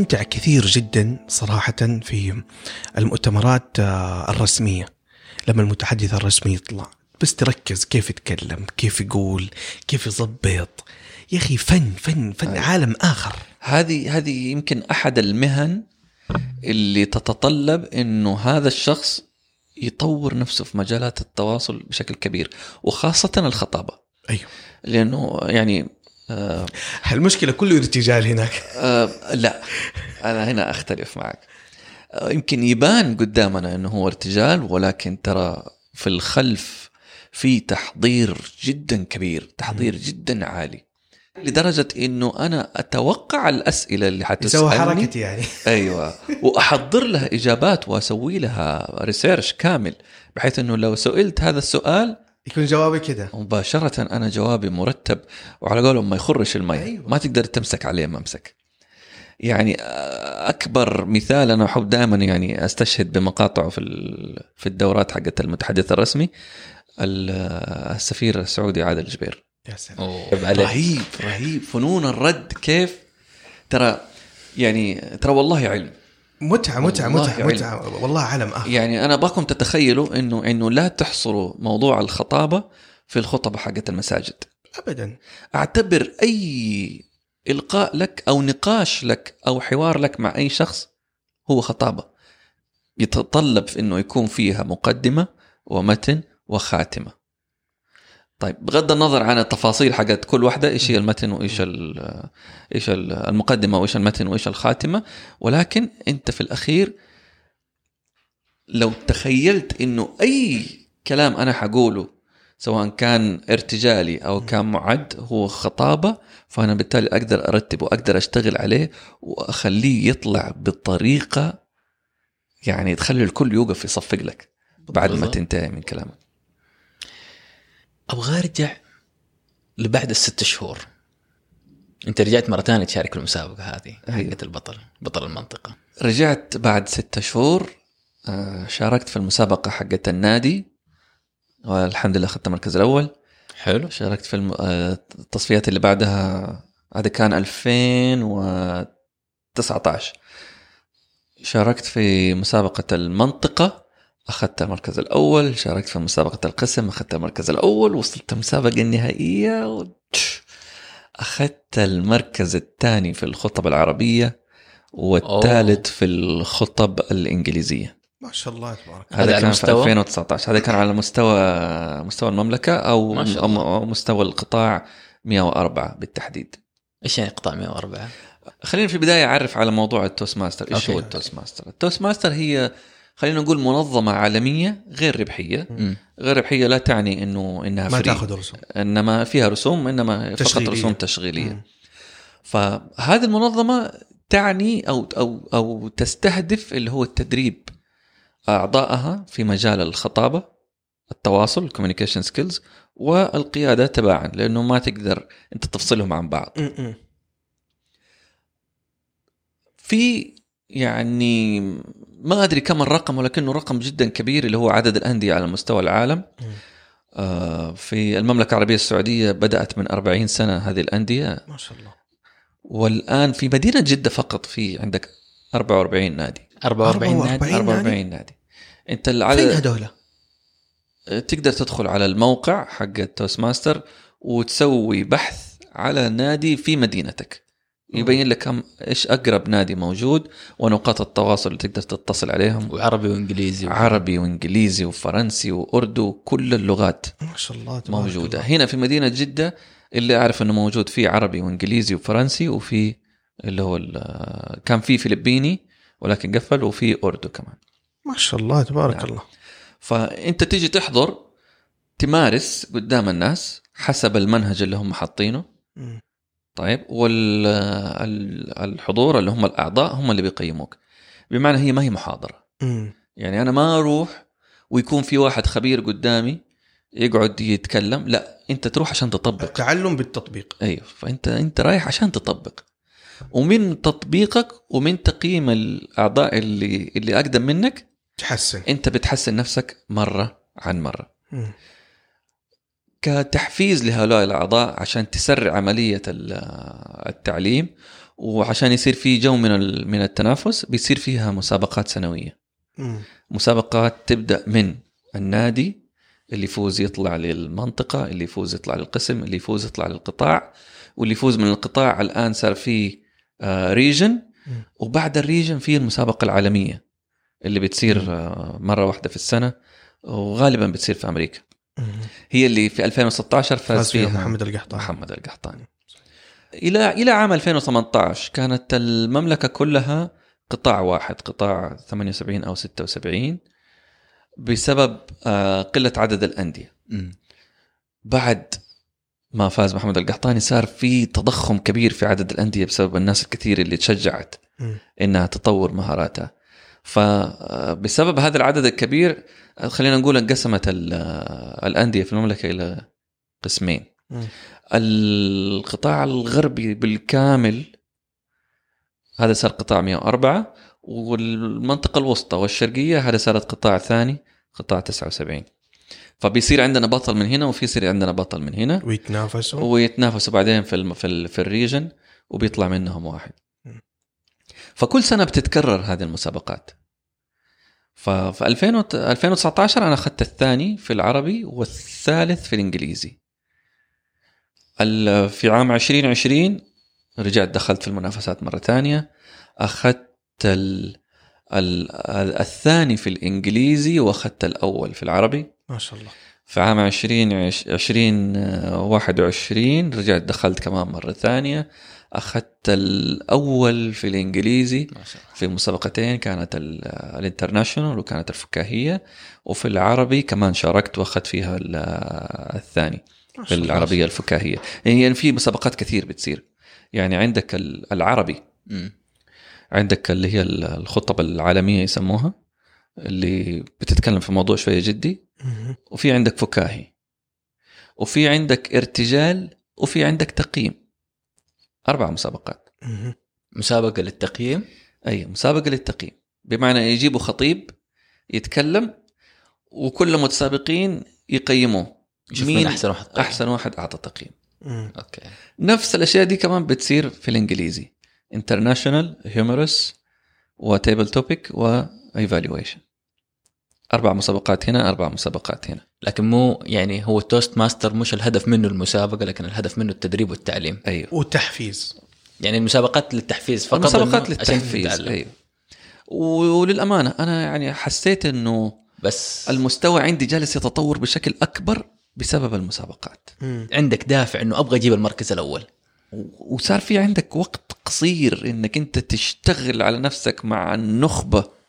استمتع كثير جدا صراحة في المؤتمرات آه، الرسمية. لما المتحدث الرسمي يطلع بس تركز كيف يتكلم كيف يقول كيف يضبط. يا أخي فن فن فن أيوة. عالم آخر. هذه هذه يمكن أحد المهن اللي تتطلب إنه هذا الشخص يطور نفسه في مجالات التواصل بشكل كبير وخاصه الخطابة. أيوه. لأنه يعني آه المشكلة كله ارتجال هناك. آه لا أنا هنا أختلف معك. آه يمكن يبان قدامنا إنه هو ارتجال ولكن ترى في الخلف في تحضير جدا كبير تحضير جدا عالي لدرجة إنه أنا أتوقع الأسئلة اللي يسوي حتسالني حركتي يعني. أيوه. وأحضر لها إجابات وأسوي لها ريسيرش كامل بحيث إنه لو سئلت هذا السؤال يكون جوابي كده. مباشرة أنا جوابي مرتب وعلى قولهم ما يخرش المي أيوة. ما تقدر تمسك عليه ممسك يعني أكبر مثال أنا أحب دائما يعني أستشهد بمقاطعه في ال- في الدورات حقت المتحدث الرسمي ال- السفير السعودي عادل جبير. يا سلام. رهيب رهيب. فنون الرد كيف؟ ترى يعني ترى والله علم. متعة متعة متعة علم. متعة. والله عالم آخر يعني أنا ابغاكم تتخيلوا إنه إنه لا تحصروا موضوع الخطابة في الخطبه حقت المساجد. أبدا. أعتبر أي إلقاء لك أو نقاش لك أو حوار لك مع أي شخص هو خطابة. يتطلب في إنه يكون فيها مقدمة ومتن وخاتمة. طيب بغض النظر عن التفاصيل حقت كل واحدة إيش هي المتن وإيش إيش ال- المقدمة وإيش المتن وإيش الخاتمة ولكن أنت في الأخير لو تخيلت إنه أي كلام أنا حقوله سواء كان ارتجالي أو كان معد هو خطابة فأنا بالتالي أقدر ارتبه وأقدر أشتغل عليه وأخليه يطلع بطريقة يعني تخلي الكل يوقف يصفق لك بعد ما. تنتهي من كلامك أبغى أرجع لبعد الست شهور. أنت رجعت مرة ثانية تشارك في المسابقة هذه أيوة. حقت البطل بطل المنطقة. رجعت بعد ستة شهور آه، شاركت في المسابقة حقت النادي والحمد لله أخذت المركز الأول. حلو. شاركت في آه، التصفيات اللي بعدها هذا كان 2019 شاركت في مسابقة المنطقة أخذت المركز الأول شاركت في مسابقة القسم أخذت المركز الأول وصلت المسابقة النهائية و... أخذت المركز الثاني في الخطب العربية والثالث في الخطب الإنجليزية. ما شاء الله تبارك هذا كان في مستوى؟ 2019 هذا كان على مستوى مستوى المملكة أو ما شاء الله. أو مستوى القطاع 104 بالتحديد. إيش يعني قطاع 104 خلينا في البداية أعرف على موضوع ال Toastmaster إيش. هو ال Toastmaster ال Toastmaster هي خلينا نقول منظمة عالمية غير ربحية مم. غير ربحية لا تعني إنه إنها ما free. تاخذ رسوم إنما فيها رسوم إنما فقط تشغيلية. رسوم تشغيلية مم. فهذه المنظمة تعني أو أو أو تستهدف اللي هو التدريب أعضائها في مجال الخطابة التواصل ال communication skills والقيادة تباعا لأنه ما تقدر أنت تفصلهم عن بعض م- م. في يعني ما أدري كم الرقم ولكنه رقم جدا كبير اللي هو عدد الأندية على مستوى العالم. آه، في المملكة العربية السعودية بدأت من 40 سنة هذه الأندية. ما شاء الله. والآن في مدينة جدة فقط في عندك 44 نادي. 44 نادي؟ 44 44 نادي؟ نادي. أنت فين العدد هذول؟ تقدر تدخل على الموقع حق ال Toastmaster وتسوي بحث على نادي في مدينتك. يبين لك كم إيش أقرب نادي موجود ونقاط التواصل اللي تقدر تتصل عليهم. وعربي وإنجليزي عربي وإنجليزي وفرنسي وأردو كل اللغات ما شاء الله تبارك موجودة. الله. هنا في مدينة جدة اللي أعرف إنه موجود فيه عربي وإنجليزي وفرنسي وفي اللي هو ال- كان في فلبيني ولكن قفل وفي أردو كمان. ما شاء الله تبارك نعم. الله. فأنت تيجي تحضر تمارس قدام الناس حسب المنهج اللي هم حاطينه. طيب والحضور اللي هم الأعضاء هم اللي بيقيموك. بمعنى هي ما هي محاضرة. مم. يعني أنا ما أروح ويكون في واحد خبير قدامي يقعد يتكلم لا أنت تروح عشان تطبق. التعلم بالتطبيق. أيوه فأنت أنت رايح عشان تطبق. ومن تطبيقك ومن تقييم الأعضاء اللي اللي أقدم منك تحسن. أنت بتحسن نفسك مرة عن مرة. مم. كتحفيز لهؤلاء الأعضاء عشان تسرع عملية ال- التعليم وعشان يصير في جو من من التنافس بيصير فيها مسابقات سنوية مم. مسابقات تبدأ من النادي اللي يفوز يطلع للمنطقة اللي يفوز يطلع للقسم اللي يفوز يطلع للقطاع واللي يفوز من القطاع الآن صار في region مم. وبعد ال region في المسابقة العالمية اللي بتصير آه، مرة واحدة في السنة وغالبا بتصير في أمريكا. هي اللي في 2016 فاز, فاز فيها محمد القحطاني. محمد القحطاني. إلى إلى عام 2018 كانت المملكة كلها قطاع واحد قطاع 78 أو 76 بسبب آه، قلة عدد الأندية. بعد ما فاز محمد القحطاني صار في تضخم كبير في عدد الأندية بسبب الناس الكثير اللي تشجعت. إنها تطور مهاراتها فبسبب هذا العدد الكبير خلينا نقول انقسمت ال- الأندية في المملكة إلى قسمين. القطاع الغربي بالكامل هذا صار قطاع 104 والمنطقة الوسطى والشرقية هذا صارت قطاع ثاني قطاع 79 فبيصير عندنا بطل من هنا وفي يصير عندنا بطل من هنا ويتنافسوا ويتنافسوا بعدين في الم... في, ال... في الريجن وبيطلع منهم واحد. فكل سنة بتتكرر هذه المسابقات. ففي 2000 وت- 2019 أنا أخذت الثاني في العربي والثالث في الإنجليزي. ال- في عام 2020 رجعت دخلت في المنافسات مرة ثانية. أخذت ال... ال... الثاني في الإنجليزي وأخذت الأول في العربي. ما شاء الله. في عام 20 20 21 رجعت دخلت كمان مرة ثانية. أخذت الأول في الله. في مسابقتين كانت ال- الانترناشونال وكانت الفكاهية وفي العربي كمان شاركت وأخذت فيها ال- الثاني في الله. العربية الفكاهية. يعني في مسابقات كثير بتصير. يعني عندك ال- العربي. عندك اللي هي ال- الخطب العالمية يسموها اللي بتتكلم في موضوع شوية جدي. وفي عندك فكاهي. وفي عندك ارتجال. وفي عندك تقييم. أربع مسابقات. مسابقة للتقييم. أي مسابقة للتقييم. بمعنى يجيبوا خطيب يتكلم وكل المتسابقين يقيموه. مين أحسن واحد طيب. أحسن واحد أعطى تقييم. okay. نفس الأشياء دي كمان بتصير في الإنجليزي. international humorous و table topic و evaluation أربع مسابقات هنا أربع مسابقات هنا. لكن مو يعني هو ال Toastmaster مش الهدف منه المسابقة لكن الهدف منه التدريب والتعليم. أيوه. وتحفيز. يعني المسابقات للتحفيز فقط المسابقات للتحفيز. أيوه. وللأمانة أنا يعني حسيت إنه بس المستوى عندي جالس يتطور بشكل أكبر بسبب المسابقات. مم. عندك دافع إنه أبغى أجيب المركز الأول. وصار في عندك وقت قصير إنك أنت تشتغل على نفسك مع النخبة.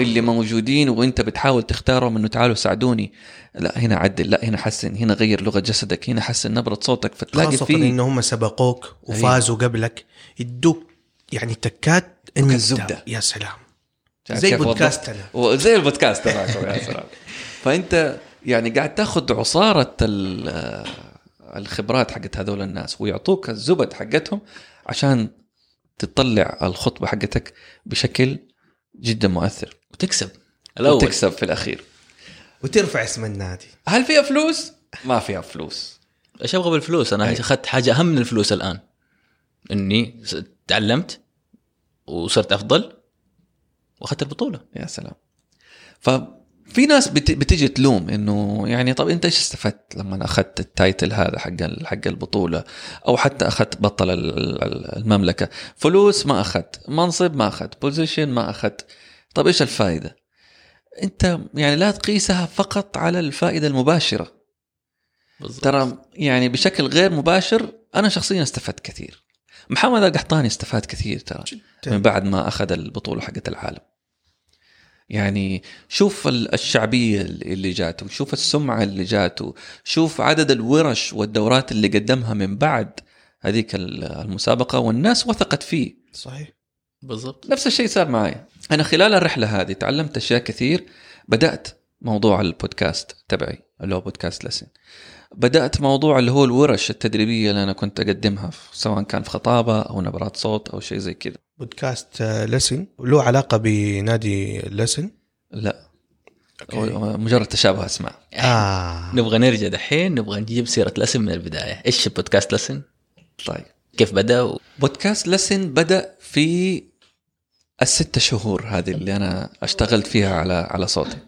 اللي موجودين وانت بتحاول تختارهم انه تعالوا ساعدوني. لا هنا عدل لا هنا حسن هنا غير لغة جسدك هنا حسن نبرة صوتك فتلاقي خاصة في انه هم سبقوك وفازوا قبلك يدوك يعني تكات أنت الزبدة. يا سلام. زي بودكاستنا وزي البودكاست تبعكم يا سلام فأنت يعني قاعد تاخذ عصارة ال- الخبرات حقت هذول الناس ويعطوك الزبد حقتهم عشان تطلع الخطبة حقتك بشكل جدا مؤثر. وتكسب الأول. وتكسب في الأخير. وترفع اسم النادي. هل فيها فلوس؟ ما فيها فلوس. إيش أبغى بالفلوس؟ أنا. أخذت حاجة أهم من الفلوس الآن. إني تعلمت وصرت أفضل وأخذت البطولة. يا سلام. ففي ناس بت- بتيجي تلوم إنه يعني طب أنت إيش استفدت لما أخذت ال title هذا حق حق البطولة؟ أو حتى أخذت بطل ال- ال- المملكة. فلوس ما أخذت. منصب ما أخذت. position ما أخذت. طب إيش الفائدة؟ أنت يعني لا تقيسها فقط على الفائدة المباشرة. بالضبط. ترى يعني بشكل غير مباشر أنا شخصيا استفدت كثير. محمد القحطاني استفاد كثير ترى من بعد ما أخذ البطولة حقت العالم. يعني شوف ال- الشعبية اللي جاته شوف السمعة اللي جاته شوف عدد الورش والدورات اللي قدمها من بعد هذيك ال- المسابقة والناس وثقت فيه. صحيح. بالضبط. نفس الشيء صار معي. أنا خلال الرحلة هذه تعلمت أشياء كثير. بدأت موضوع البودكاست تبعي اللي هو بودكاست لسن. بدأت موضوع اللي هو الورش التدريبية اللي أنا كنت أقدمها سواء كان في خطابة أو نبرات صوت أو شيء زي كذا. بودكاست لسن؟ له علاقة بنادي لسن؟ لا. okay. مجرد تشابه أسماء. آه. نبغى نرجع دحين نبغى نجيب سيرة لسن من البداية. إيش البودكاست لسن؟ طيب. كيف بدأ و... بودكاست لسن بدأ في الستة شهور هذه اللي أنا أشتغلت فيها على على صوتي.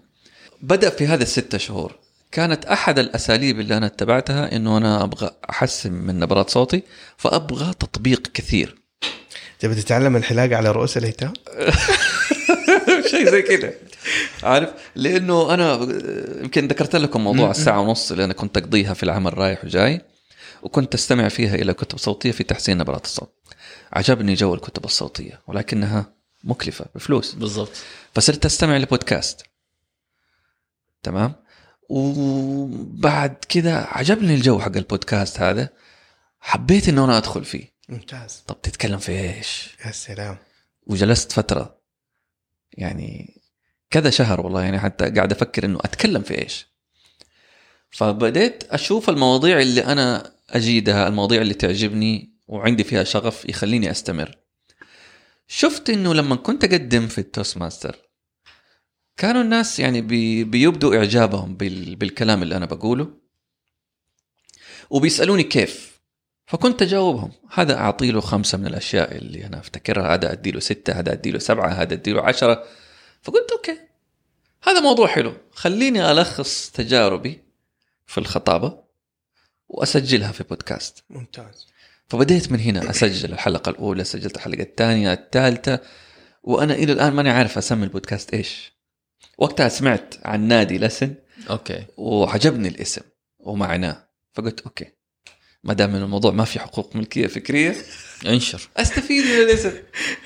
بدأ في هذه الستة شهور. كانت أحد الأساليب اللي أنا اتبعتها إنه أنا أبغى أحسن من نبرات صوتي فأبغى تطبيق كثير. تبي تتعلم الحلاقه على رؤوس الهيتام؟ شيء زي كذا. عارف؟ لأنه أنا يمكن ذكرت لكم موضوع الساعة ونص اللي أنا كنت أقضيها في العمل رايح وجاي وكنت أستمع فيها إلى كتب صوتية في تحسين نبرات الصوت. عجبني جو الكتب الصوتية ولكنها مكلفة بفلوس. بالضبط. فصرت أستمع لبودكاست. تمام؟ وبعد كذا عجبني الجو حق البودكاست هذا. حبيت إنه أنا أدخل فيه. ممتاز. طب تتكلم في إيش؟ يا سلام. وجلست فترة. يعني كذا شهر والله يعني حتى قاعد أفكر إنه أتكلم في إيش. فبديت أشوف المواضيع اللي أنا أجيدها المواضيع اللي تعجبني وعندي فيها شغف يخليني أستمر. شفت إنه لما كنت أقدم في ال Toastmaster كانوا الناس يعني بي بيبدوا إعجابهم بال بالكلام اللي أنا بقوله وبيسألوني كيف. فكنت أجاوبهم هذا أعطي له خمسة من الأشياء اللي أنا أفتكرها هذا أدي له ستة هذا أدي له سبعة هذا أدي له عشرة. فقلت okay. هذا موضوع حلو. خليني ألخص تجاربي في الخطابة وأسجلها في بودكاست. ممتاز. فبديت من هنا أسجل الحلقة الأولى سجلت الحلقة الثانية الثالثة وأنا إلى الآن ماني عارف أسمي البودكاست إيش. وقتها سمعت عن نادي لسن. okay. وعجبني الاسم ومعناه. فقلت okay. ما دام إنه الموضوع ما في حقوق ملكية فكرية انشر. أستفيد من الاسم.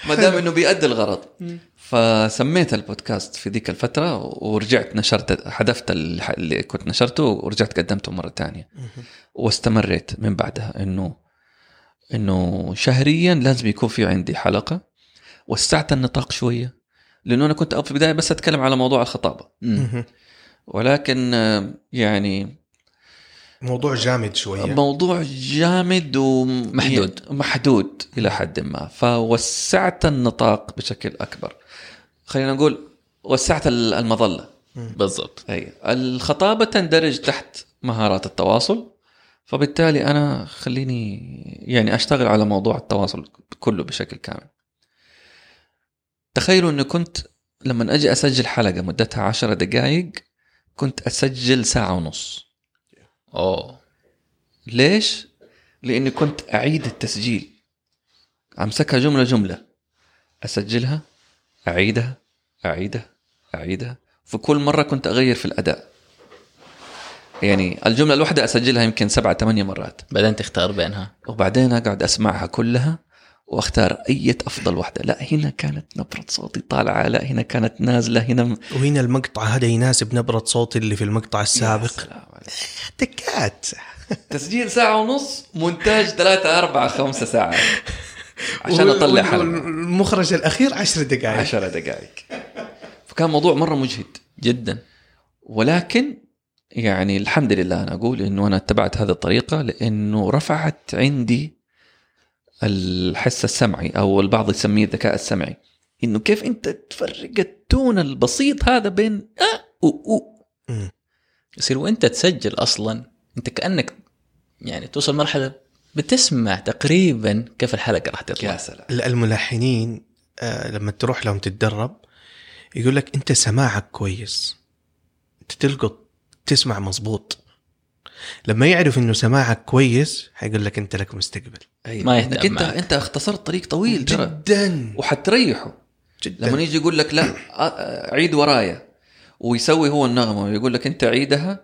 ما دام إنه بيأدي الغرض. فسميت البودكاست في ذيك الفترة ورجعت نشرت حذفت اللي كنت نشرته ورجعت قدمته مرة ثانية. واستمريت من بعدها إنه إنه شهريا لازم يكون في عندي حلقة وسعت النطاق شوية لأنه أنا كنت في البداية بس أتكلم على موضوع الخطابة. ولكن آه، يعني موضوع جامد شوية. موضوع جامد محدود. محدود إلى حد ما. فوسعت النطاق بشكل أكبر. خلينا نقول وسعت ال- المظلة. بالضبط. أي الخطابة تندرج تحت مهارات التواصل فبالتالي أنا خليني يعني أشتغل على موضوع التواصل كله بشكل كامل. تخيلوا إني كنت لما أجي أسجل حلقة مدتها عشرة دقائق كنت أسجل ساعة ونص. أوه. ليش؟ لإني كنت أعيد التسجيل. أمسكها جملة جملة. أسجلها أعيدها أعيدها أعيدها. في كل مرة كنت أغير في الأداء. يعني الجملة الواحده أسجلها يمكن سبعة ثمانية مرات. بعدين تختار بينها. وبعدين أقعد أسمعها كلها وأختار أي أفضل واحدة لا هنا كانت نبرة صوتي طالعة لا هنا كانت نازلة هنا م- وهنا المقطع هذا يناسب نبرة صوتي اللي في المقطع يا السابق. سلام عليك. تكات تسجيل ساعة ونص مونتاج ثلاثة أربعة خمسة ساعات. عشان أطلع حلقة. المخرج الأخير عشر دقائق. عشرة دقائق. فكان موضوع مرة مجهد جدا. ولكن يعني الحمد لله أنا أقول إنه أنا اتبعت هذه الطريقة لأنه رفعت عندي الحس السمعي أو البعض يسميه الذكاء السمعي. إنه كيف أنت تفرق التون البسيط هذا بين أ و أو يصير وأنت تسجل أصلا أنت كأنك يعني توصل مرحلة بتسمع تقريبا كيف الحلقة راح تطلع. يا سلام. الملحنين آه، لما تروح لهم تتدرب يقول لك أنت سماعك كويس. أنت تلقط تسمع مظبوط. لما يعرف إنه سماعك كويس حيقول لك أنت لك مستقبل. أيوة. ما يهتم أنت معك. أنت اختصرت طريق طويل ترى. جدا. وحتريحه. جدا. لما يجي يقول لك لا عيد ورايا. ويسوي هو النغمة ويقول لك أنت عيدها.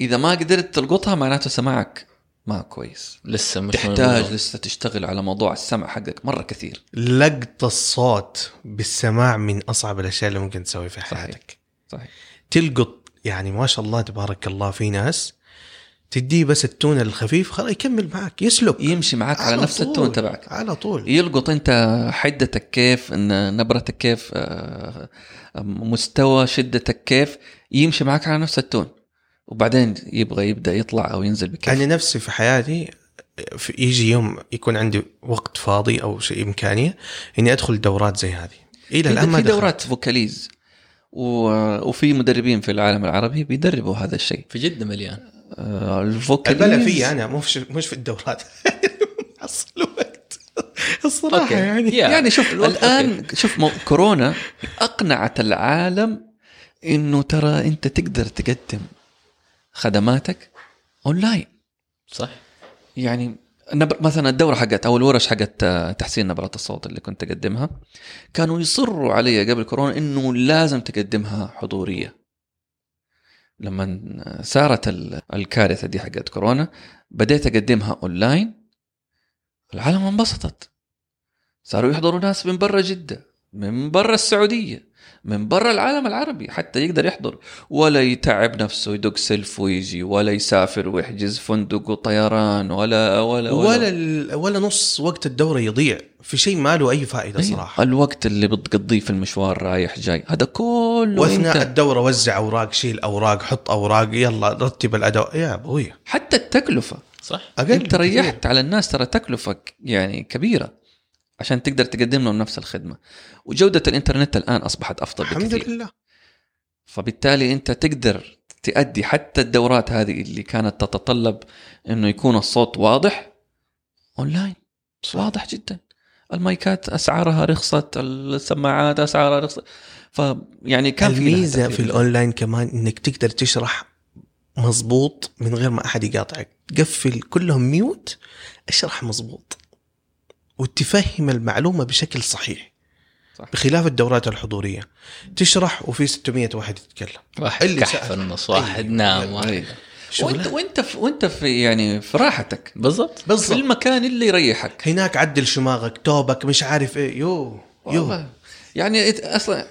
إذا ما قدرت تلقطها معناته سماعك ما كويس. لسه مش تحتاج. لسه تشتغل على موضوع السمع حقك مرة كثير. لقط الصوت بالسماع من أصعب الأشياء اللي ممكن تسويها في صحيح. حياتك. صحيح. تلقط يعني ما شاء الله تبارك الله في ناس تديه بس التون الخفيف خلاص يكمل معك يسلك. يمشي معك على, نفس طول. التون تبعك. على طول. يلقط انت حدتك كيف إن نبرتك كيف آه، مستوى شدتك كيف يمشي معك على نفس ال tone. وبعدين يبغى يبدأ يطلع أو ينزل بكيف. أنا نفسي في حياتي في يجي يوم يكون عندي وقت فاضي أو شيء إمكانية إني أدخل دورات زي هذه. إلى الآن في. دورات vocalise. وفي مدربين في العالم العربي بيدربوا هذا الشيء. في جدة مليان. آه، ال vocalise البلا فيه أنا مو في مش في الدورات. حصل وقت الصراحة okay. يعني. يا. يعني شوف الآن شوف كورونا أقنعت العالم إنه ترى أنت تقدر تقدم خدماتك أونلاين. صح. يعني نبر مثلا الدورة حقت أو الورش حقت آه، تحسين نبرات الصوت اللي كنت اقدمها كانوا يصروا علي قبل كورونا إنه لازم تقدمها حضورية. لما صارت ال- الكارثة دي حقت كورونا بديت أقدمها أونلاين العالم انبسطت. صاروا يحضروا ناس من برا جدة من برا السعودية. من برا العالم العربي حتى يقدر يحضر. ولا يتعب نفسه يدق سلف ويجي ولا يسافر ويحجز فندق وطيران ولا ولا ولا ال- ولا نص وقت الدورة يضيع. في شيء ما له أي فائدة أيوة. صراحة. الوقت اللي بتقضيه في المشوار رايح جاي. هذا كله واثناء انت الدورة وزع أوراق شيل أوراق حط أوراق يلا رتب الأداء. يا أبوي. حتى التكلفة. صح. أقل أنت. ريحت على الناس ترى تكلفة يعني كبيرة. عشان تقدر تقدم لهم نفس الخدمة. وجودة الإنترنت الآن أصبحت أفضل الحمد بكثير لله. فبالتالي أنت تقدر تأدي حتى الدورات هذه اللي كانت تتطلب إنه يكون الصوت واضح أونلاين. واضح جدا. المايكات أسعارها رخصت السماعات أسعارها رخصت. فيعني كان الميزة. في الأونلاين كمان إنك تقدر تشرح مظبوط من غير ما أحد يقاطعك. قفل كلهم ميوت أشرح مظبوط وتفهم المعلومة بشكل صحيح. صح. بخلاف الدورات الحضورية. تشرح وفي 600 واحد يتكلم. واحد اللي. في النص واحد أيوة. نام أي. واحد. شغلة. وانت وانت في وانت في يعني في راحتك. بالضبط. في بالضبط. المكان اللي يريحك. هناك عدل شماغك توبك مش عارف إيه. يو يو. يعني أصلا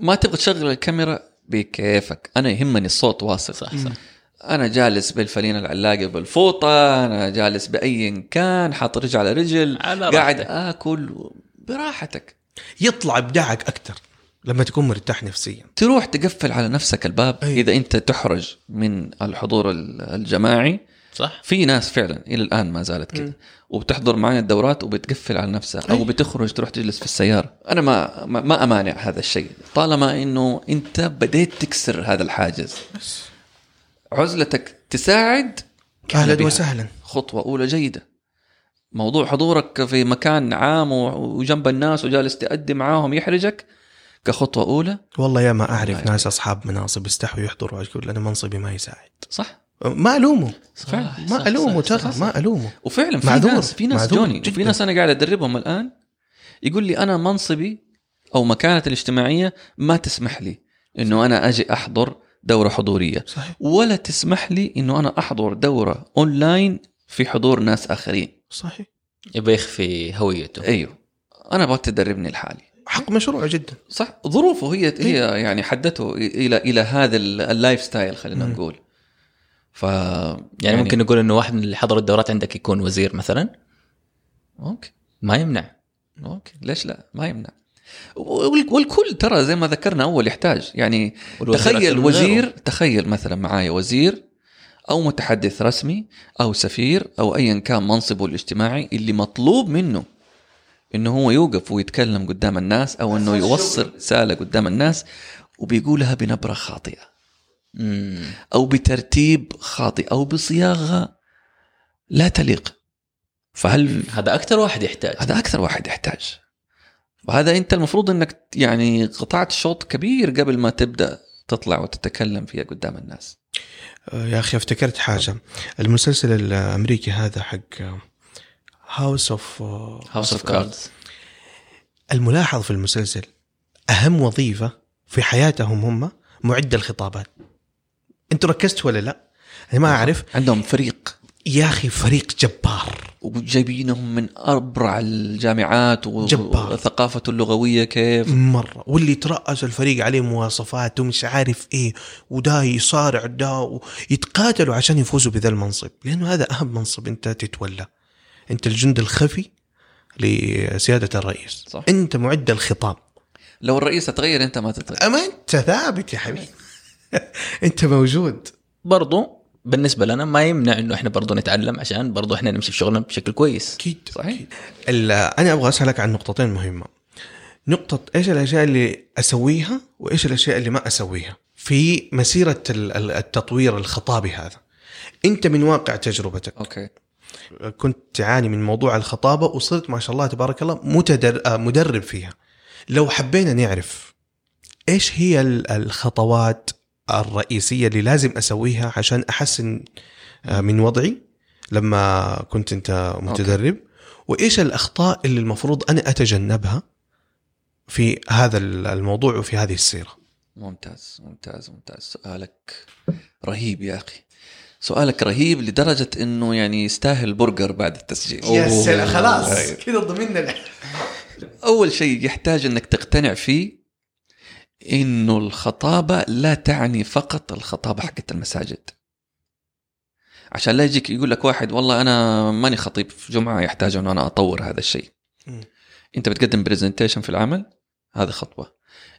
ما تبغى تشغل الكاميرا بكيفك. أنا يهمني الصوت واصل. صح صح. أنا جالس بالفلينه العلاقه بالفوطة أنا جالس باي كان حاط رجل على رجل على قاعد. آكل براحتك. يطلع إبداعك أكثر لما تكون مرتاح نفسيا. تروح تقفل على نفسك الباب. أي. إذا أنت تحرج من الحضور ال- الجماعي صح. في ناس فعلا إلى الآن ما زالت كذا وبتحضر معنا الدورات وبتقفل على نفسها. أو أي. بتخرج تروح تجلس في السيارة. أنا ما ما, ما أمانع هذا الشيء. طالما إنه أنت بديت تكسر هذا الحاجز. عزلتك تساعد أهلا. وسهلا خطوة أولى جيدة موضوع حضورك في مكان عام وجنب الناس وجالس تأدي معاهم يحرجك كخطوة أولى والله يا ما أعرف والله. ناس أصحاب مناصب يستحوا يحضروا يقول أنا منصبي ما يساعد صح ما ألومه فعلا صح، ما ألومه صح، صح، ترى صح. ما ألومه وفعلا في معذور. ناس في ناس معذور جوني جداً. ناس أنا قاعد أدربهم الآن يقول لي أنا منصبي أو مكانتي الاجتماعية ما تسمح لي إنه أنا أجي أحضر دورة حضورية. صحيح. ولا تسمح لي إنه أنا أحضر دورة اونلاين في حضور ناس آخرين. صحيح. يبغى يخفي هويته. أيوه. أنا ابغاك تدربني لحالي. حق مشروع جدا. صح. ظروفه هي هي يعني حدته إلى إلى هذا ال- ال lifestyle خلينا مم. نقول. ف يعني, يعني ممكن نقول إنه واحد من اللي حضروا الدورات عندك يكون وزير مثلا؟ okay. ما يمنع. okay. ليش لا؟ ما يمنع. والكل ترى زي ما ذكرنا أول يحتاج. يعني تخيل وزير. تخيل مثلا معايا وزير أو متحدث رسمي أو سفير أو ايا كان منصبه الاجتماعي اللي مطلوب منه إنه هو يوقف ويتكلم قدام الناس أو إنه يوصل رسالة قدام الناس وبيقولها بنبرة خاطئة. أو بترتيب خاطئ أو بصياغة لا تليق. فهل هذا أكثر واحد يحتاج. هذا أكثر واحد يحتاج. وهذا انت المفروض انك يعني قطعت شوط كبير قبل ما تبدأ تطلع وتتكلم فيها قدام الناس. آه، يا أخي افتكرت حاجة. المسلسل الأمريكي هذا حق هاوس اوف هاوس اوف كاردز الملاحظ في المسلسل أهم وظيفة في حياتهم هم معد الخطابات. أنتوا ركزتوا ولا لا؟ أنا ما أعرف. عندهم فريق. يا أخي فريق جبار. وجايبينهم من ابرع الجامعات. وثقافته اللغوية كيف؟ مرة. واللي ترأس الفريق عليه مواصفات ومش عارف إيه ودا يصارع دا يتقاتلوا عشان يفوزوا بذا المنصب. لأنه هذا أهم منصب أنت تتولى. أنت الجند الخفي لسيادة الرئيس. صح. أنت معد الخطاب. لو الرئيس تغير أنت ما تتغير. أما أنت ثابت يا حبيبي. أنت موجود. برضو بالنسبة لنا ما يمنع إنه إحنا برضو نتعلم عشان برضو إحنا نمشي في شغلنا بشكل كويس. أكيد صحيح. أكيد. أنا أبغى أسألك عن نقطتين مهمة. نقطة إيش الأشياء اللي أسويها وإيش الأشياء اللي ما أسويها في مسيرة ال- ال- التطوير الخطابي هذا. أنت من واقع تجربتك. أوكي. كنت تعاني من موضوع الخطابة وصرت ما شاء الله تبارك الله متدر... آه، مدرب فيها. لو حبينا نعرف إيش هي ال- الخطوات الرئيسية اللي لازم أسويها عشان أحسن آه، من وضعي لما كنت أنت متدرب. وإيش الأخطاء اللي المفروض أنا أتجنبها في هذا الموضوع وفي هذه السيرة؟ ممتاز ممتاز ممتاز. سؤالك رهيب يا أخي. سؤالك رهيب لدرجة إنه يعني يستاهل برجر بعد التسجيل. أيوة. كذا ضمننا. أول شيء يحتاج إنك تقتنع فيه إنه الخطابة لا تعني فقط الخطابة حقت المساجد. عشان لا يجيك يقول لك واحد والله أنا ماني خطيب في جمعة يحتاج إنه أنا أطور هذا الشيء. أنت بتقدم برزنتيشن في العمل هذه خطوة.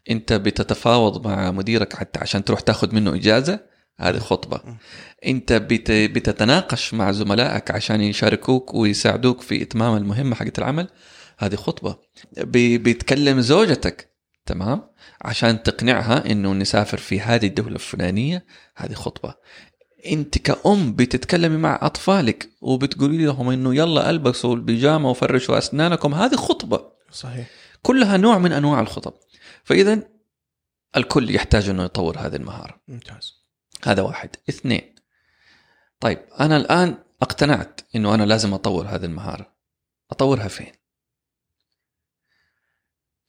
أنت بتتفاوض مع مديرك حتى عشان تروح تاخذ منه إجازة هذه خطبة. مم. أنت بت... بتتناقش مع زملائك عشان يشاركوك ويساعدوك في إتمام المهمة حقت العمل هذه خطبة. ب... بتكلم زوجتك. تمام؟ عشان تقنعها إنه نسافر في هذه الدولة الفلانية هذه خطبة. أنت كأم بتتكلمي مع أطفالك وبتقولي لهم إنه يلا ألبسوا البيجامة وفرشوا أسنانكم هذه خطبة. صحيح. كلها نوع من أنواع الخطب. فاذا الكل يحتاج إنه يطور هذه المهارة. ممتاز. هذا واحد. اثنين. طيب أنا الآن اقتنعت أنه أنا لازم أطور هذه المهارة. أطورها فين؟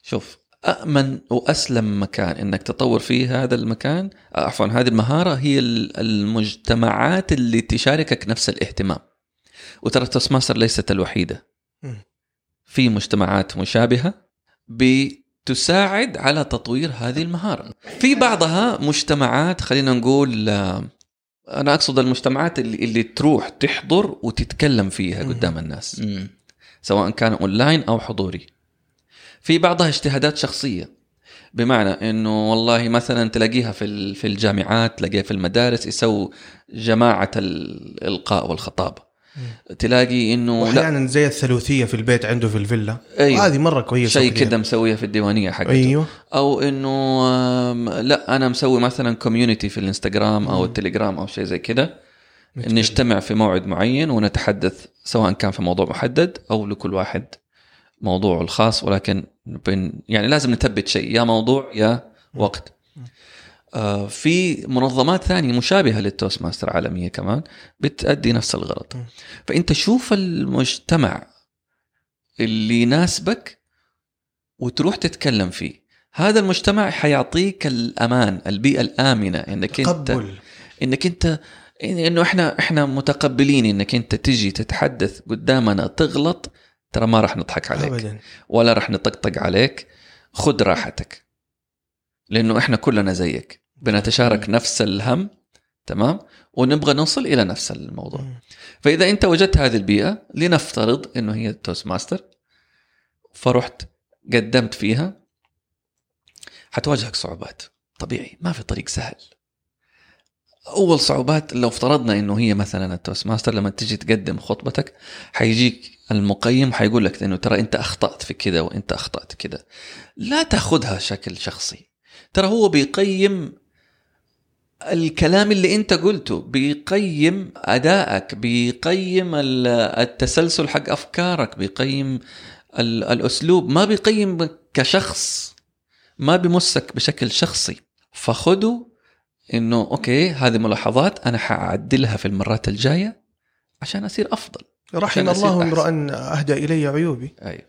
شوف أأمن وأسلم مكان أنك تطور فيه هذا المكان عفوا هذه المهارة هي ال- المجتمعات اللي تشاركك نفس الاهتمام وترى ال Toastmaster ليست الوحيدة. في مجتمعات مشابهة بتساعد على تطوير هذه المهارة في بعضها مجتمعات خلينا نقول آه، أنا أقصد المجتمعات اللي, اللي تروح تحضر وتتكلم فيها. قدام الناس. سواء كان اونلاين أو حضوري في بعضها اجتهادات شخصية. بمعنى إنه والله مثلا تلاقيها في في الجامعات تلاقيها في المدارس يسووا جماعة الإلقاء والخطابه تلاقي إنه لا. واحيانا زي الثلوثيه في البيت عنده في الفيلا. أيوه. هذه مرة كويسة شيء وكذا. كده مسويه في الديوانية حقته. أيوه. أو إنه لا أنا مسوي مثلا كوميونتي في الإنستغرام أو. التليجرام أو شيء زي كده. نتكلم. نجتمع في موعد معين ونتحدث سواء كان في موضوع محدد أو لكل واحد. موضوعه الخاص ولكن بين يعني لازم نثبت شيء يا موضوع يا وقت. آه في منظمات ثانية مشابهة لل Toastmaster عالمية كمان بتأدي نفس الغرض. فأنت شوف المجتمع اللي يناسبك وتروح تتكلم فيه. هذا المجتمع حيعطيك الأمان البيئة الآمنة إنك أنت تقبل. إنك أنت إنه إحنا إحنا متقبلين إنك أنت تجي تتحدث قدامنا تغلط ترى ما راح نضحك عليك. ابدا. ولا راح نطقطق عليك. خذ راحتك. لأنه إحنا كلنا زيك. بنتشارك نفس الهم. تمام؟ ونبغى نوصل إلى نفس الموضوع. فإذا أنت وجدت هذه البيئة لنفترض إنه هي ال Toastmaster فرحت قدمت فيها حتواجهك صعوبات. طبيعي. ما في طريق سهل. أول صعوبات لو افترضنا إنه هي مثلا ال Toastmaster لما تجي تقدم خطبتك حيجيك المقيم حيقول لك إنه ترى أنت أخطأت في كذا وأنت أخطأت كذا لا تأخذها شكل شخصي. ترى هو بيقيم الكلام اللي أنت قلته بيقيم أدائك بيقيم ال- التسلسل حق أفكارك بيقيم ال- الأسلوب ما بيقيم كشخص ما بيمسك بشكل شخصي. فخذوا إنه أوكي هذه ملاحظات أنا حأعدلها في المرات الجاية عشان أصير أفضل. رحم الله. امرأ أهدى إلي عيوبي. أيوه.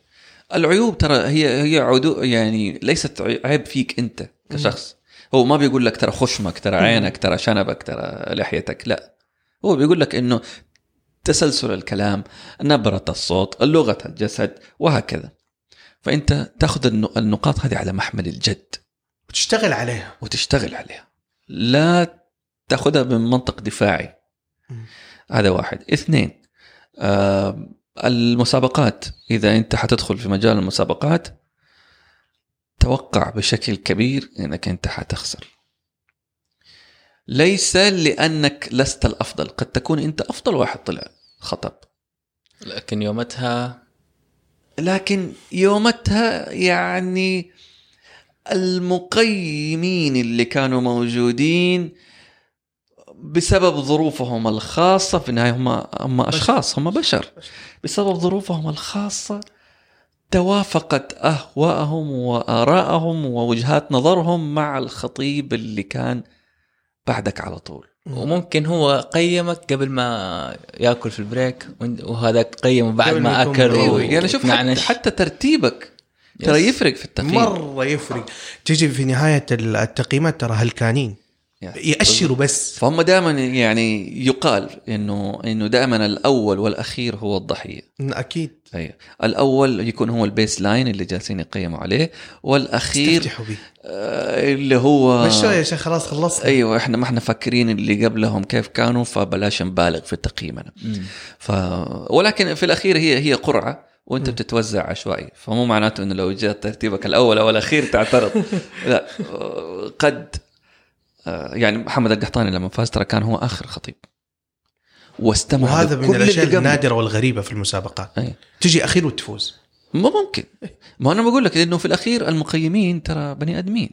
العيوب ترى هي هي عدو يعني ليست عيب فيك أنت كشخص. هو ما بيقول لك ترى خشمك ترى عينك ترى شنبك ترى لحيتك لا. هو بيقول لك إنه تسلسل الكلام نبرة الصوت لغة الجسد وهكذا. فأنت تأخذ النقاط هذه على محمل الجد. وتشتغل عليها. وتشتغل عليها. لا تأخذها من منطق دفاعي. هذا واحد. اثنين آه المسابقات. إذا أنت حتدخل في مجال المسابقات توقع بشكل كبير إنك أنت حتخسر. ليس لأنك لست الأفضل قد تكون أنت أفضل واحد طلع خطب لكن يومتها لكن يومتها يعني المقيمين اللي كانوا موجودين بسبب ظروفهم الخاصة في النهاية هم هم أشخاص هم بشر. بسبب ظروفهم الخاصة توافقت أهواءهم وآرائهم ووجهات نظرهم مع الخطيب اللي كان بعدك على طول. وممكن هو قيمك قبل ما يأكل في البريك وهذاك قيمه بعد ما أكل. و- يعني شوف حتى. حتى ترتيبك ترى. يفرق في التقييم. مرة يفرق. تجي في نهاية التقييمات ترى هلكانين يأشروا بس. فهم دائما يعني يقال انه إنه دائما الأول والأخير هو الضحية. أكيد. أيوه الأول يكون هو ال baseline اللي جالسين يقيموا عليه والأخير آه اللي هو مشوا يا شيخ خلاص خلصنا. أيوه إحنا ما إحنا فاكرين اللي قبلهم كيف كانوا فبلاش نبالغ في تقييمنا. ف ولكن في الأخير هي هي قرعة. وانت. بتتوزع عشوائي. فمو معناته إنه لو جاء ترتيبك الأول أو الأخير تعترض. لا. قد آه، يعني محمد القحطاني لما فاز ترى كان هو آخر خطيب. واستمع وهذا من الأشياء. النادرة والغريبة في المسابقات. أي. تجي أخير وتفوز. ما ممكن. ما أنا بقول لك إنه في الأخير المقيمين ترى بني آدمين.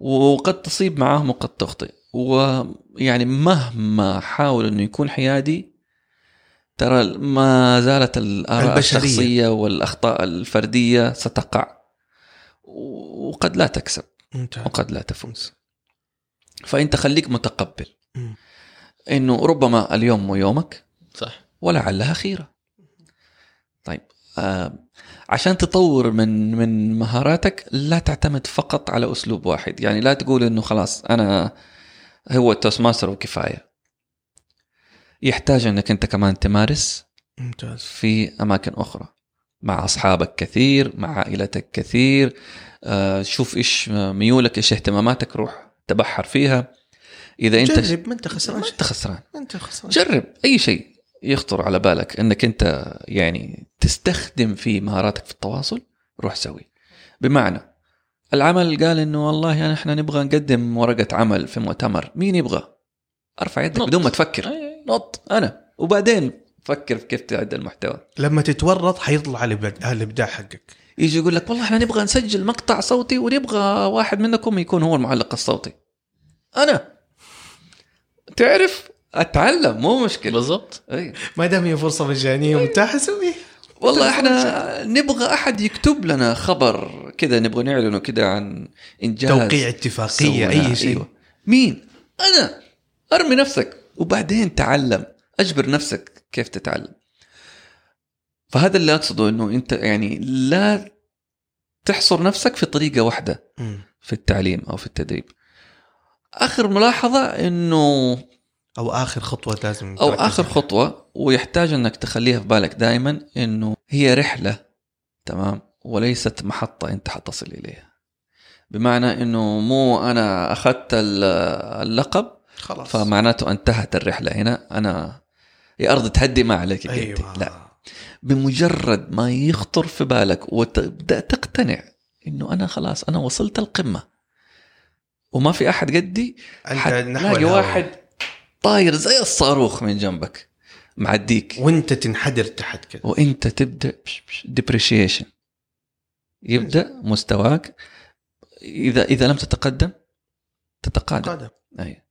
وقد تصيب معاهم وقد تخطئ. ويعني مهما حاول إنه يكون حيادي ترى ما زالت الآراء البشرية. الشخصية والأخطاء الفردية ستقع. وقد لا تكسب. ممتاز. وقد لا تفوز. فانت خليك متقبل. مم. إنه ربما اليوم مو يومك. صح. ولعلها خيرة طيب آه عشان تطور من من مهاراتك لا تعتمد فقط على أسلوب واحد. يعني لا تقول إنه خلاص أنا هو ال Toastmaster وكفاية. يحتاج أنك أنت كمان تمارس ممتاز. في أماكن أخرى مع أصحابك كثير مع عائلتك كثير آه شوف إيش ميولك إيش اهتماماتك روح تبحر فيها. إذا أنت جرب ما أنت خسران. ما أنت خسران. ما أنت خسران. جرب أي شيء يخطر على بالك أنك أنت يعني تستخدم فيه مهاراتك في التواصل روح سوي. بمعنى العمل قال إنه والله يعني إحنا نبغى نقدم ورقة عمل في مؤتمر مين يبغى؟ أرفع يدك نط. بدون ما تفكر. نط. أنا. وبعدين فكر في كيف تعد المحتوى. لما تتورط حيطلع الابداع حقك. يجي يقول لك والله إحنا نبغى نسجل مقطع صوتي ونبغى واحد منكم يكون هو المعلق الصوتي. أنا. تعرف؟ أتعلم مو مشكلة. بالضبط. أي. ما دام هي فرصة مجانية ومتاحة سويه والله إحنا نبغى أحد يكتب لنا خبر كذا نبغى نعلنه كذا عن إنجاز. توقيع اتفاقية. أي شيء. أيوة. مين؟ أنا. أرمي نفسك. وبعدين تعلم أجبر نفسك كيف تتعلم فهذا اللي أقصده إنه أنت يعني لا تحصر نفسك في طريقة واحدة. في التعليم أو في التدريب آخر ملاحظة إنه أو آخر خطوة لازم أو آخر عليها. خطوة ويحتاج إنك تخليها في بالك دائما إنه هي رحلة تمام وليست محطة أنت حتصل إليها بمعنى إنه مو أنا أخذت ال- اللقب خلاص. فمعناته انتهت الرحلة. هنا أنا يا أرض تهدي ما عليك أيوة. لا. بمجرد ما يخطر في بالك وتبدأ تقتنع إنه أنا خلاص أنا وصلت القمة. وما في أحد قدي تلاقي. واحد طاير زي الصاروخ من جنبك معديك. وأنت تنحدر تحت كذا وأنت تبدأ ديبريشيشن يبدأ مستواك. إذا إذا لم تتقدم تتقادم. قادم أي.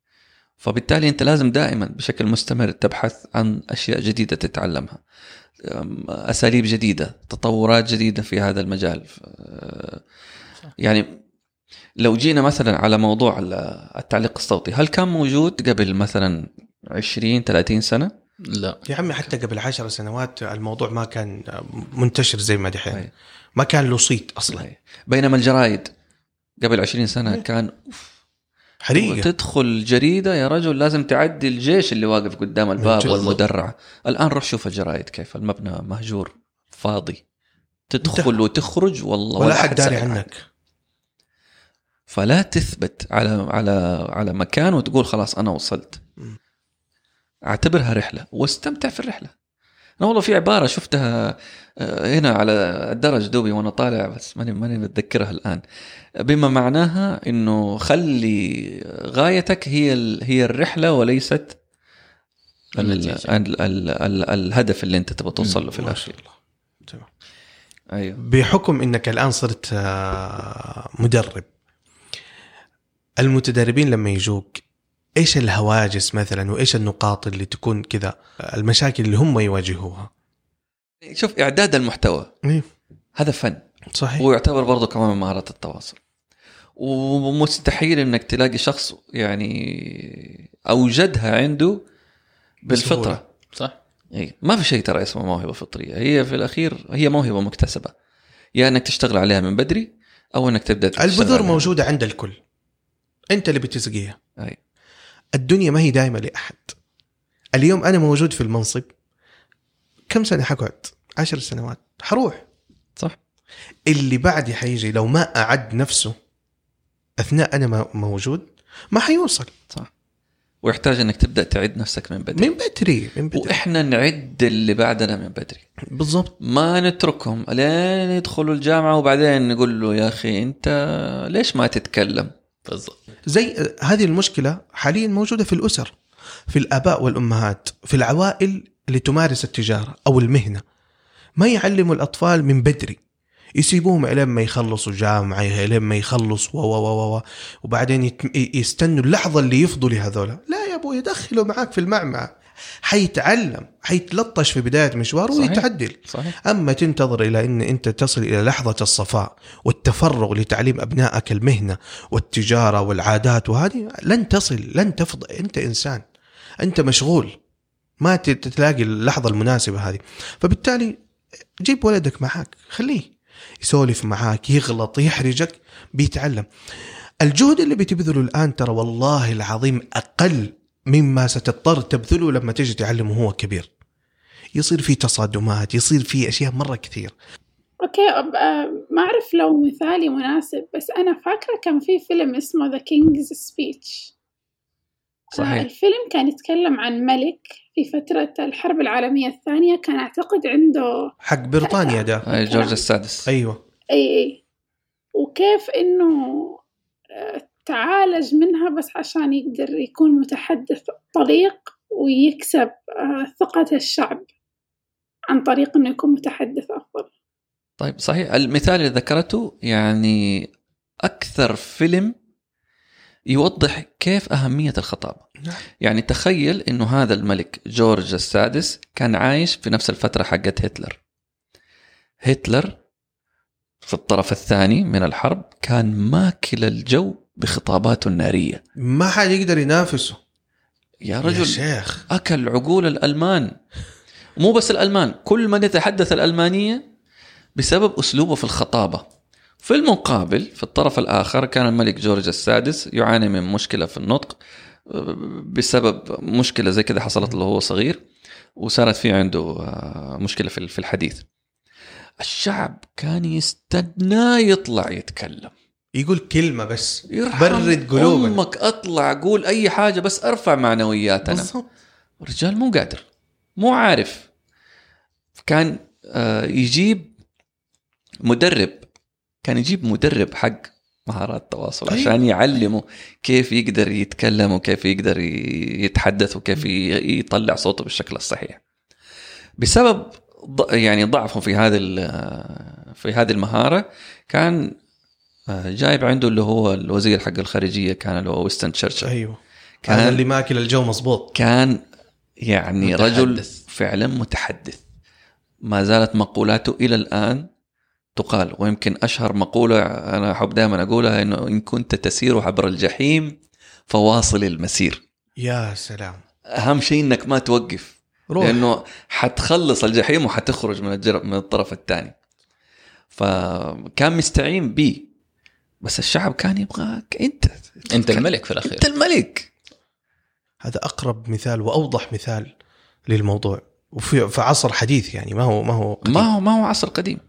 فبالتالي انت لازم دائما بشكل مستمر تبحث عن أشياء جديدة تتعلمها. أساليب جديدة تطورات جديدة في هذا المجال. يعني لو جينا مثلا على موضوع ال- التعليق الصوتي هل كان موجود قبل مثلا 20 30 سنة؟ لا. يا عمي حتى قبل عشر سنوات الموضوع ما كان منتشر زي ما دحين. ما كان له صيت أصلا. بينما الجرايد قبل 20 سنة كان حريقة. تدخل جريدة يا رجل لازم تعدي الجيش اللي واقف قدام الباب جد. والمدرعه الآن روح شوف الجرايد كيف. المبنى مهجور فاضي. تدخل. وتخرج والله ولا حد داري عنك. فلا تثبت على على على مكان وتقول خلاص أنا وصلت. أعتبرها رحلة واستمتع في الرحلة. أنا والله في عبارة شفتها هنا على الدرج دوبي وأنا طالع بس ماني ماني متذكرها الآن. بما معناها إنه خلي غايتك هي هي الرحلة وليست ال النتيجة. ال ال ال الهدف اللي أنت تبغى توصل له في الاخير. أيوه. بحكم إنك الآن صرت آه، مدرب المتدربين لما يجوك إيش الهواجس مثلا وإيش النقاط اللي تكون كذا المشاكل اللي هم يواجهوها؟ شوف إعداد المحتوى. إيه. هذا فن. صحيح. ويعتبر برضه كمان من مهارات التواصل. ومستحيل إنك تلاقي شخص يعني أوجدها عنده بالفطرة. صح. إيه. ما في شيء ترى اسمه موهبة فطرية. هي في الأخير هي موهبة مكتسبة. يا إنك تشتغل عليها من بدري أو إنك تبدأ تشتغل البذور عليها. موجودة عند الكل. أنت اللي بتسقيها أي. الدنيا ما هي دائمه لأحد. اليوم أنا موجود في المنصب. كم سنة حقعد؟ عشر سنوات. حروح. صح. اللي بعدي حيجي لو ما أعد نفسه أثناء أنا ما موجود ما حيوصل. صح. ويحتاج إنك تبدأ تعد نفسك من بدري. من بدري من بدري. وإحنا نعد اللي بعدنا من بدري. بالضبط. ما نتركهم لين يدخلوا الجامعة وبعدين نقول له يا أخي أنت ليش ما تتكلم؟ بالضبط. زي هذه المشكلة حاليا موجودة في الأسر في الآباء والأمهات في العوائل اللي تمارس التجارة أو المهنة. ما يعلموا الأطفال من بدري. يسيبوهم إلين ما يخلصوا جامعه إلين ما يخلصوا و و و و وبعدين يستنوا اللحظة اللي يفضوا لهذولا لا يا أبوي دخله معاك في المعمعة. حيتعلم حيتلطش في بداية مشواره صحيح. ويتعدل. صحيح. أما تنتظر إلى إن أنت تصل إلى لحظة الصفاء والتفرغ لتعليم أبنائك المهنة والتجارة والعادات وهذه لن تصل لن تفضل أنت إنسان. أنت مشغول. ما تلاقي اللحظة المناسبة هذه. فبالتالي جيب ولدك معاك خليه يسولف معاك يغلط يحرجك بيتعلم. الجهد اللي بتبذله الآن ترى والله العظيم أقل مما ستضطر تبذله لما تجي تعلمه وهو كبير. يصير في تصادمات يصير في أشياء مرة كثير. okay ما أعرف لو مثالي مناسب بس أنا فاكرة كان في فيلم اسمه The King's Speech صحيح. الفيلم كان يتكلم عن ملك في فترة الحرب العالمية الثانية كان أعتقد عنده حق بريطانيا ده. أي جورج السادس. أيوه. أي أي. وكيف إنه آه، تعالج منها بس عشان يقدر يكون متحدث طليق ويكسب آه، ثقة الشعب عن طريق إنه يكون متحدث أفضل. طيب صحيح. المثال اللي ذكرته يعني أكثر فيلم يوضح كيف أهمية الخطابه نعم. يعني تخيل إنه هذا الملك جورج السادس كان عايش في نفس الفترة حقت هتلر. هتلر في الطرف الثاني من الحرب كان ماكل الجو بخطاباته النارية. ما حد يقدر ينافسه. يا يا رجل شيخ. أكل عقول الألمان. مو بس الألمان كل من يتحدث الألمانية بسبب أسلوبه في الخطابة. في المقابل في الطرف الآخر كان الملك جورج السادس يعاني من مشكلة في النطق بسبب مشكلة زي كذا حصلت له وهو صغير وصارت في عنده آه، مشكلة في الحديث. الشعب كان يستناه يطلع يتكلم. يقول كلمة بس. يرحم برد قلوبنا. أمك أطلع قول أي حاجة بس أرفع معنوياتنا. بالضبط. الرجال مو قادر مو عارف. كان آه، يجيب مدرب كان يجيب مدرب حق مهارات التواصل أيوة. عشان يعلمه كيف يقدر يتكلم وكيف يقدر يتحدث وكيف يطلع صوته بالشكل الصحيح. بسبب يعني ضعفه في هذه في هذه المهارة كان آه، جايب عنده اللي هو الوزير حق الخارجية كان اللي هو ويستن تشرشل. أيوه. كان- هذا اللي ماكل الجو مزبوط كان يعني متحدث. رجل فعلا متحدث. ما زالت مقولاته إلى الآن تقال ويمكن أشهر مقولة أنا أحب دائما أقولها إنه إن كنت تسير عبر الجحيم فواصل المسير. يا سلام. أهم شيء إنك ما توقف روح. لأنه حتخلص الجحيم وحتخرج من الجر... من الطرف الثاني. فكان مستعين بي بس الشعب كان يبغاك أنت. أنت الملك في الأخير. أنت الملك. هذا أقرب مثال وأوضح مثال للموضوع. وفي في عصر حديث يعني ما هو ما هو قديم. ما هو ما هو عصر قديم.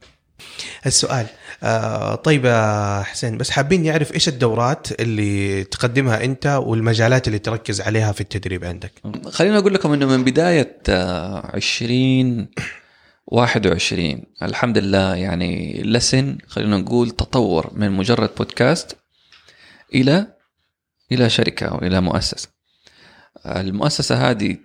السؤال آه طيب يا حسين بس حابين نعرف إيش الدورات اللي تقدمها أنت والمجالات اللي تركز عليها في التدريب عندك خليني أقول لكم إنه من بداية آه، 20 21 الحمد لله يعني لسن خلينا نقول تطور من مجرد بودكاست إلى إلى شركة أو إلى مؤسسة. المؤسسة هذه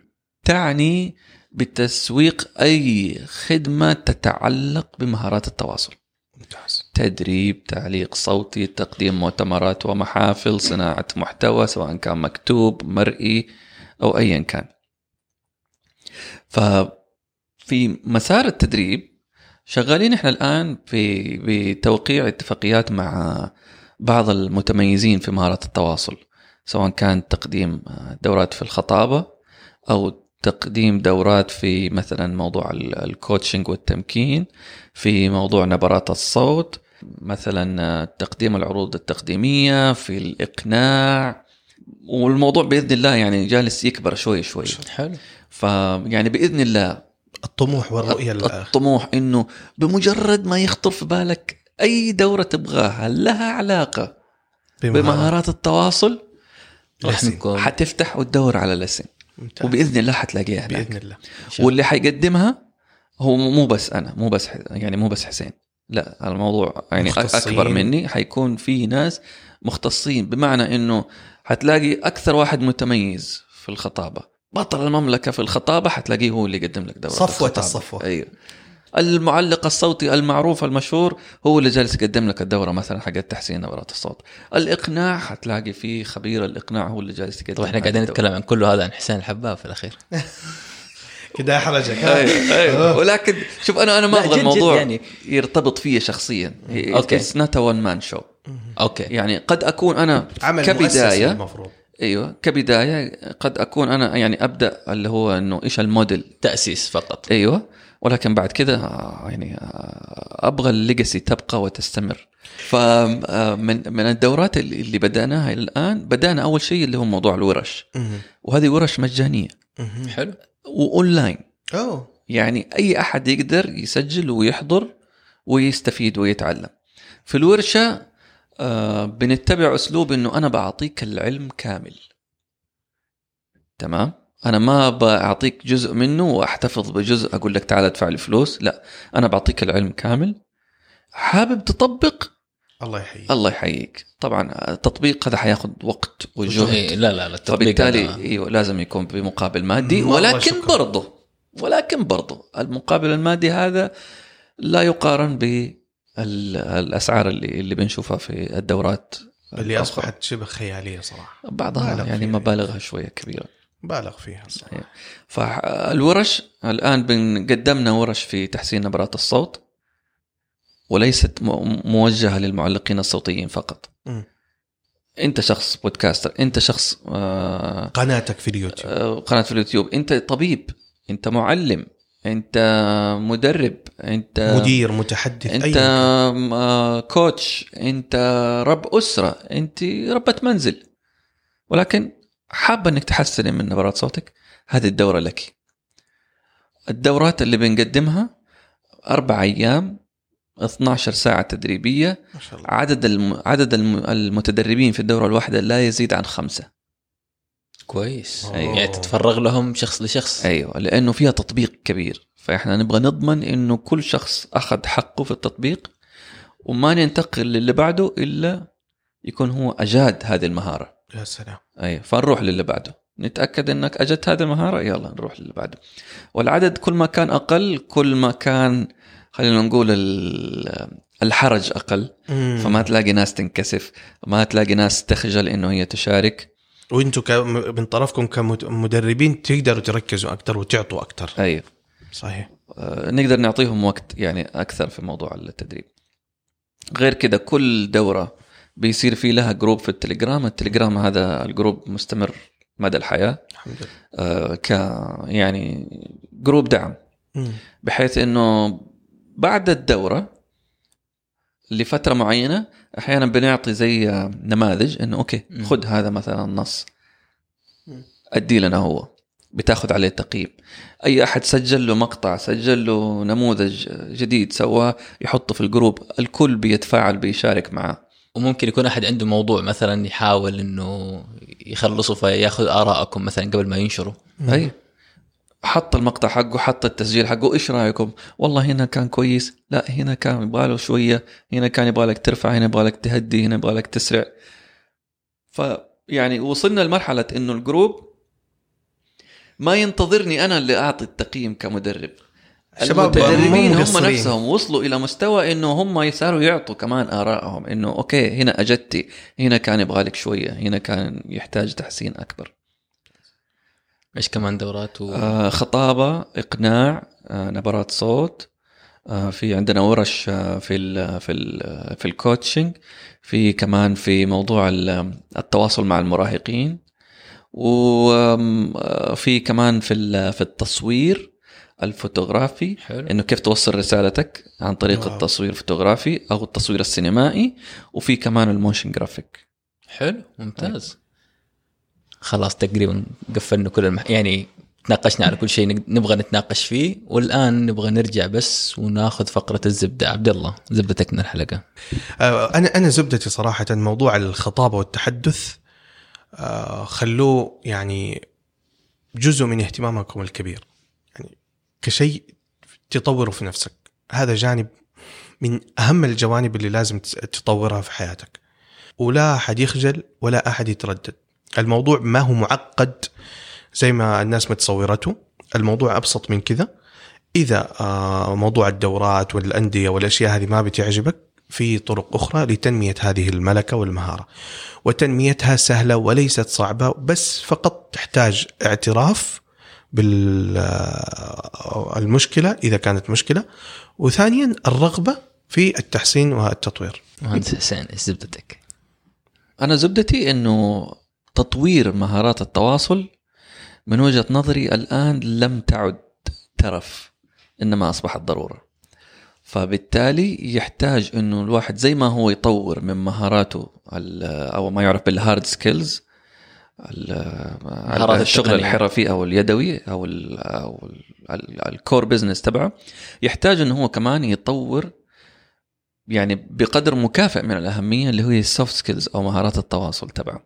تعني بتسويق أي خدمة تتعلق بمهارات التواصل. ممتاز تدريب تعليق صوتي تقديم مؤتمرات ومحافل صناعة محتوى سواء كان مكتوب مرئي أو أيا كان ففي مسار التدريب شغالين إحنا الآن في بتوقيع اتفاقيات مع بعض المتميزين في مهارة التواصل سواء كان تقديم دورات في الخطابة أو تقديم دورات في مثلا موضوع ال- الكوتشنج والتمكين في موضوع نبرات الصوت مثلا تقديم العروض التقديمية في الإقناع. والموضوع بإذن الله يعني جالس يكبر شوي شوي. حلو. فيعني بإذن الله الطموح والرؤية ال- الطموح إنه بمجرد ما يخطر في بالك أي دورة تبغاها لها علاقة بمهارات. التواصل لسن. نكون حتفتح وتدور على لسن. ممتاز. وبإذن الله حتلاقيها هناك بإذن الله واللي حيقدمها هو مو بس أنا مو بس يعني مو بس حسين لا الموضوع يعني مختصين. أكبر مني حيكون في ناس مختصين بمعنى إنه حتلاقي أكثر واحد متميز في الخطابة بطل المملكة في الخطابة حتلاقيه هو اللي يقدم لك دورة صفوة الخطابة. الصفوة. أيوه المعلق الصوتي المعروف المشهور هو اللي جالس يقدم لك الدورة مثلا حقت تحسين نبرات الصوت. الإقناع حتلاقي فيه خبير الإقناع هو اللي جالس يقدم إحنا قاعدين. نتكلم عن كل هذا عن حسين الحباب في الأخير. كده احرجك ها؟ أيوه أيوه. ولكن شوف أنا أنا ما أبغى الموضوع يعني. يرتبط فيا شخصيا. Okay. It's not a one man show okay. يعني قد أكون أنا عمل كبدايه المفروض. أيوه كبداية قد أكون أنا يعني أبدأ اللي هو إنه إيش الموديل. تأسيس فقط. أيوه. ولكن بعد كده آه، يعني آه، أبغى ال legacy تبقى وتستمر. فمن من الدورات اللي اللي بدأناها إلى الآن بدأنا أول شيء اللي هو موضوع الورش. وهذه ورش مجانية. حلو. وأونلاين. أوه. يعني أي أحد يقدر يسجل ويحضر ويستفيد ويتعلم. في الورشة آه بنتبع أسلوب إنه أنا بعطيك العلم كامل. تمام؟ أنا ما بعطيك جزء منه وأحتفظ بجزء أقول لك تعال أدفع لي فلوس لا أنا بعطيك العلم كامل. حابب تطبق؟ الله يحييك. الله يحييك. طبعا التطبيق هذا حياخذ وقت وجهد. إيه لا لا التطبيق فبالتالي إيوه لازم يكون بمقابل مادي ولكن شكراً. برضه ولكن برضه المقابل المادي هذا لا يقارن بالاسعار اللي اللي بنشوفها في الدورات اللي. أصبحت شبه خيالية صراحة. بعضها يعني. مبالغها شوية كبيرة. بالغ فيها صراحة فالورش الآن قدمنا ورش في تحسين نبرات الصوت وليست م- موجهة للمعلقين الصوتيين فقط. مم. أنت شخص بودكاستر أنت شخص آه قناتك في اليوتيوب. آه، قناة في اليوتيوب. أنت طبيب أنت معلم أنت مدرب أنت مدير متحدث أنت أي آه، كوتش أنت رب أسرة أنت ربة منزل. ولكن حابة إنك تحسني من نبرات صوتك؟ هذه الدورة لك. الدورات اللي بنقدمها أربع أيام 12 ساعة تدريبية. ما شاء الله. عدد الم... عدد الم... المتدربين في الدورة الواحدة لا يزيد عن خمسة. كويس. أوه. يعني تتفرغ لهم شخص لشخص. أيوه لأنه فيها تطبيق كبير. فإحنا نبغى نضمن إنه كل شخص أخذ حقه في التطبيق وما ننتقل للي بعده إلا يكون هو أجاد هذه المهارة. يا سلام. أيوه فنروح للي بعده. نتأكد إنك أجدت هذه المهارة؟ يلا نروح للي بعده. والعدد كل ما كان أقل كل ما كان خلينا نقول ال- الحرج أقل. مم. فما تلاقي ناس تنكسف ما تلاقي ناس تخجل إنه هي تشارك. وأنتم ك... من طرفكم كمدربين تقدروا تركزوا أكثر وتعطوا أكثر أيوه صحيح. آه، نقدر نعطيهم وقت يعني أكثر في موضوع التدريب. غير كذا كل دورة بيصير في لها group في التليجرام. التليجرام هذا ال group مستمر مدى الحياة. الحمد لله. آه، ك يعني group دعم. مم. بحيث إنه بعد الدورة لفترة معينة أحيانا بنعطي زي آه، نماذج إنه okay مم. خذ هذا مثلا النص. أدي لنا هو. بتاخذ عليه تقييم. أي أحد سجل له مقطع سجل له نموذج جديد سواه يحطه في ال group الكل بيتفاعل بيشارك معاه وممكن يكون أحد عنده موضوع مثلا يحاول إنه يخلصه فيأخذ ارائكم مثلا قبل ما ينشره. أي. حط المقطع حقه حط التسجيل حقه. إيش رأيكم؟ والله هنا كان كويس. لا هنا كان يبغى له شوية. هنا كان يبغى لك ترفع هنا يبغى لك تهدي هنا يبغى لك تسرع فيعني وصلنا لمرحلة إنه ال group ما ينتظرني أنا اللي أعطي التقييم كمدرب. المدربين مو هم. نفسهم وصلوا إلى مستوى إنه هم يصاروا يعطوا كمان آرائهم إنه okay هنا أجدتي هنا كان يبغى لك شوية هنا كان يحتاج تحسين أكبر إيش كمان دورات و... آه خطابة إقناع آه نبرات صوت آه في عندنا ورش آه في ال في ال في ال coaching في كمان في موضوع ال- التواصل مع المراهقين وفي كمان في ال- في التصوير الفوتوغرافي. حلو. إنه كيف توصل رسالتك عن طريق wow. التصوير الفوتوغرافي أو التصوير السينمائي وفي كمان ال motion graphic. حلو ممتاز. خلاص تقريبا قفلنا كل المح... يعني تناقشنا على كل شيء نبغى نتناقش فيه. والآن نبغى نرجع بس وناخذ فقرة الزبدة. عبد الله زبدتك من الحلقة. آه، أنا أنا زبدتي صراحة موضوع الخطابه والتحدث آه، خلوه يعني جزء من اهتمامكم الكبير. كشيء تطوره في نفسك. هذا جانب من أهم الجوانب اللي لازم تطورها في حياتك. ولا أحد يخجل ولا أحد يتردد. الموضوع ما هو معقد زي ما الناس متصورته. الموضوع أبسط من كذا. إذا آه، موضوع الدورات والأندية والأشياء هذه ما بتعجبك في طرق أخرى لتنمية هذه الملكة والمهارة. وتنميتها سهلة وليست صعبة بس فقط تحتاج اعتراف بالمشكلة إذا كانت مشكلة. وثانيا الرغبة في التحسين والتطوير. مهندس حسين إيش زبدتك؟ أنا زبدتي إنه تطوير مهارات التواصل من وجهة نظري الآن لم تعد ترف إنما أصبحت ضرورة. فبالتالي يحتاج إنه الواحد زي ما هو يطور من مهاراته ال- أو ما يعرف بال hard skills الشغل. الحرفي أو اليدوي أو ال أو ال- ال core business تبعه. يحتاج إنه هو كمان يطور يعني بقدر مكافئ من الأهمية اللي هي ال soft skills أو مهارات التواصل تبعه.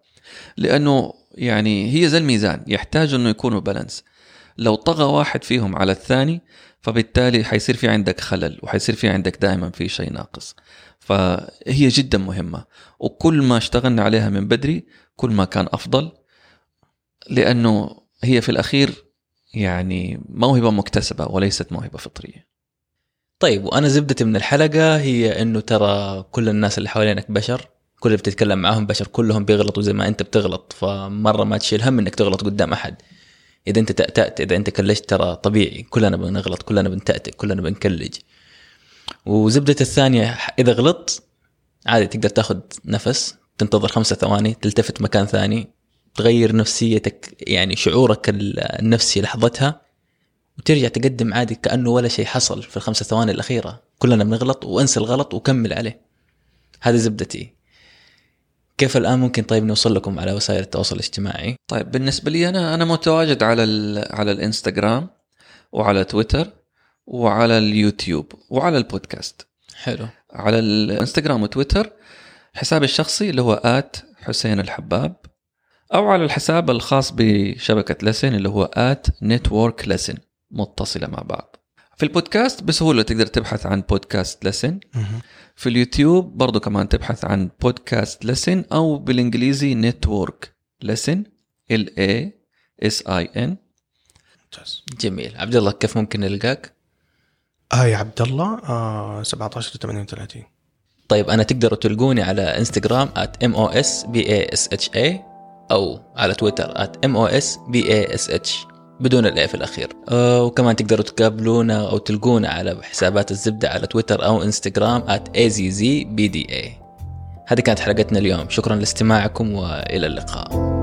لأنه يعني هي زي الميزان يحتاج إنه يكونوا balance لو طغى واحد فيهم على الثاني فبالتالي حيصير في عندك خلل وحيصير في عندك دائما في شيء ناقص. فهي جدا مهمة. وكل ما اشتغلنا عليها من بدري كل ما كان أفضل لأنه هي في الأخير يعني موهبة مكتسبة وليست موهبة فطرية. طيب وأنا زبدتي من الحلقة هي إنه ترى كل الناس اللي حوالينك بشر كل اللي بتتكلم معاهم بشر كلهم بيغلطوا زي ما أنت بتغلط فمرة ما تشيل هم إنك تغلط قدام أحد. إذا أنت تأتأت إذا أنت كلجت ترى طبيعي كلنا بنغلط كلنا بنتأتئ كلنا بنكلج. وزبدة الثانية إذا غلطت عادي تقدر تاخذ نفس تنتظر خمسة ثواني تلتفت مكان ثاني تغير نفسيتك يعني شعورك النفسي لحظتها وترجع تقدم عادي كأنه ولا شيء حصل في الخمسة ثواني الأخيرة. كلنا بنغلط وأنسى الغلط وكمل عليه. هذه زبدتي. كيف الآن ممكن طيب نوصل لكم على وسائل التواصل الاجتماعي؟ طيب بالنسبة لي أنا أنا متواجد على على الإنستغرام وعلى تويتر وعلى اليوتيوب وعلى البودكاست. حلو. على الإنستغرام وتويتر حسابي الشخصي اللي هو at حسين الحباب. أو على الحساب الخاص بشبكة لسن اللي هو at network لسن متصلة مع بعض. في البودكاست بسهولة تقدر تبحث عن بودكاست لسن. في اليوتيوب برضو كمان تبحث عن بودكاست لسن أو بالإنجليزي network لسن L A S I N. ممتاز. جميل. عبد الله كيف ممكن نلقاك؟ آه يا عبد الله آه 17 38 طيب أنا تقدروا تلقوني على انستغرام at أو على تويتر mosbash بدون الاي في الأخير. وكمان تقدروا تقابلونا أو تلقونا على حسابات الزبدة على تويتر أو إنستغرام azzbda هذه كانت حلقتنا اليوم. شكرا لاستماعكم وإلى اللقاء.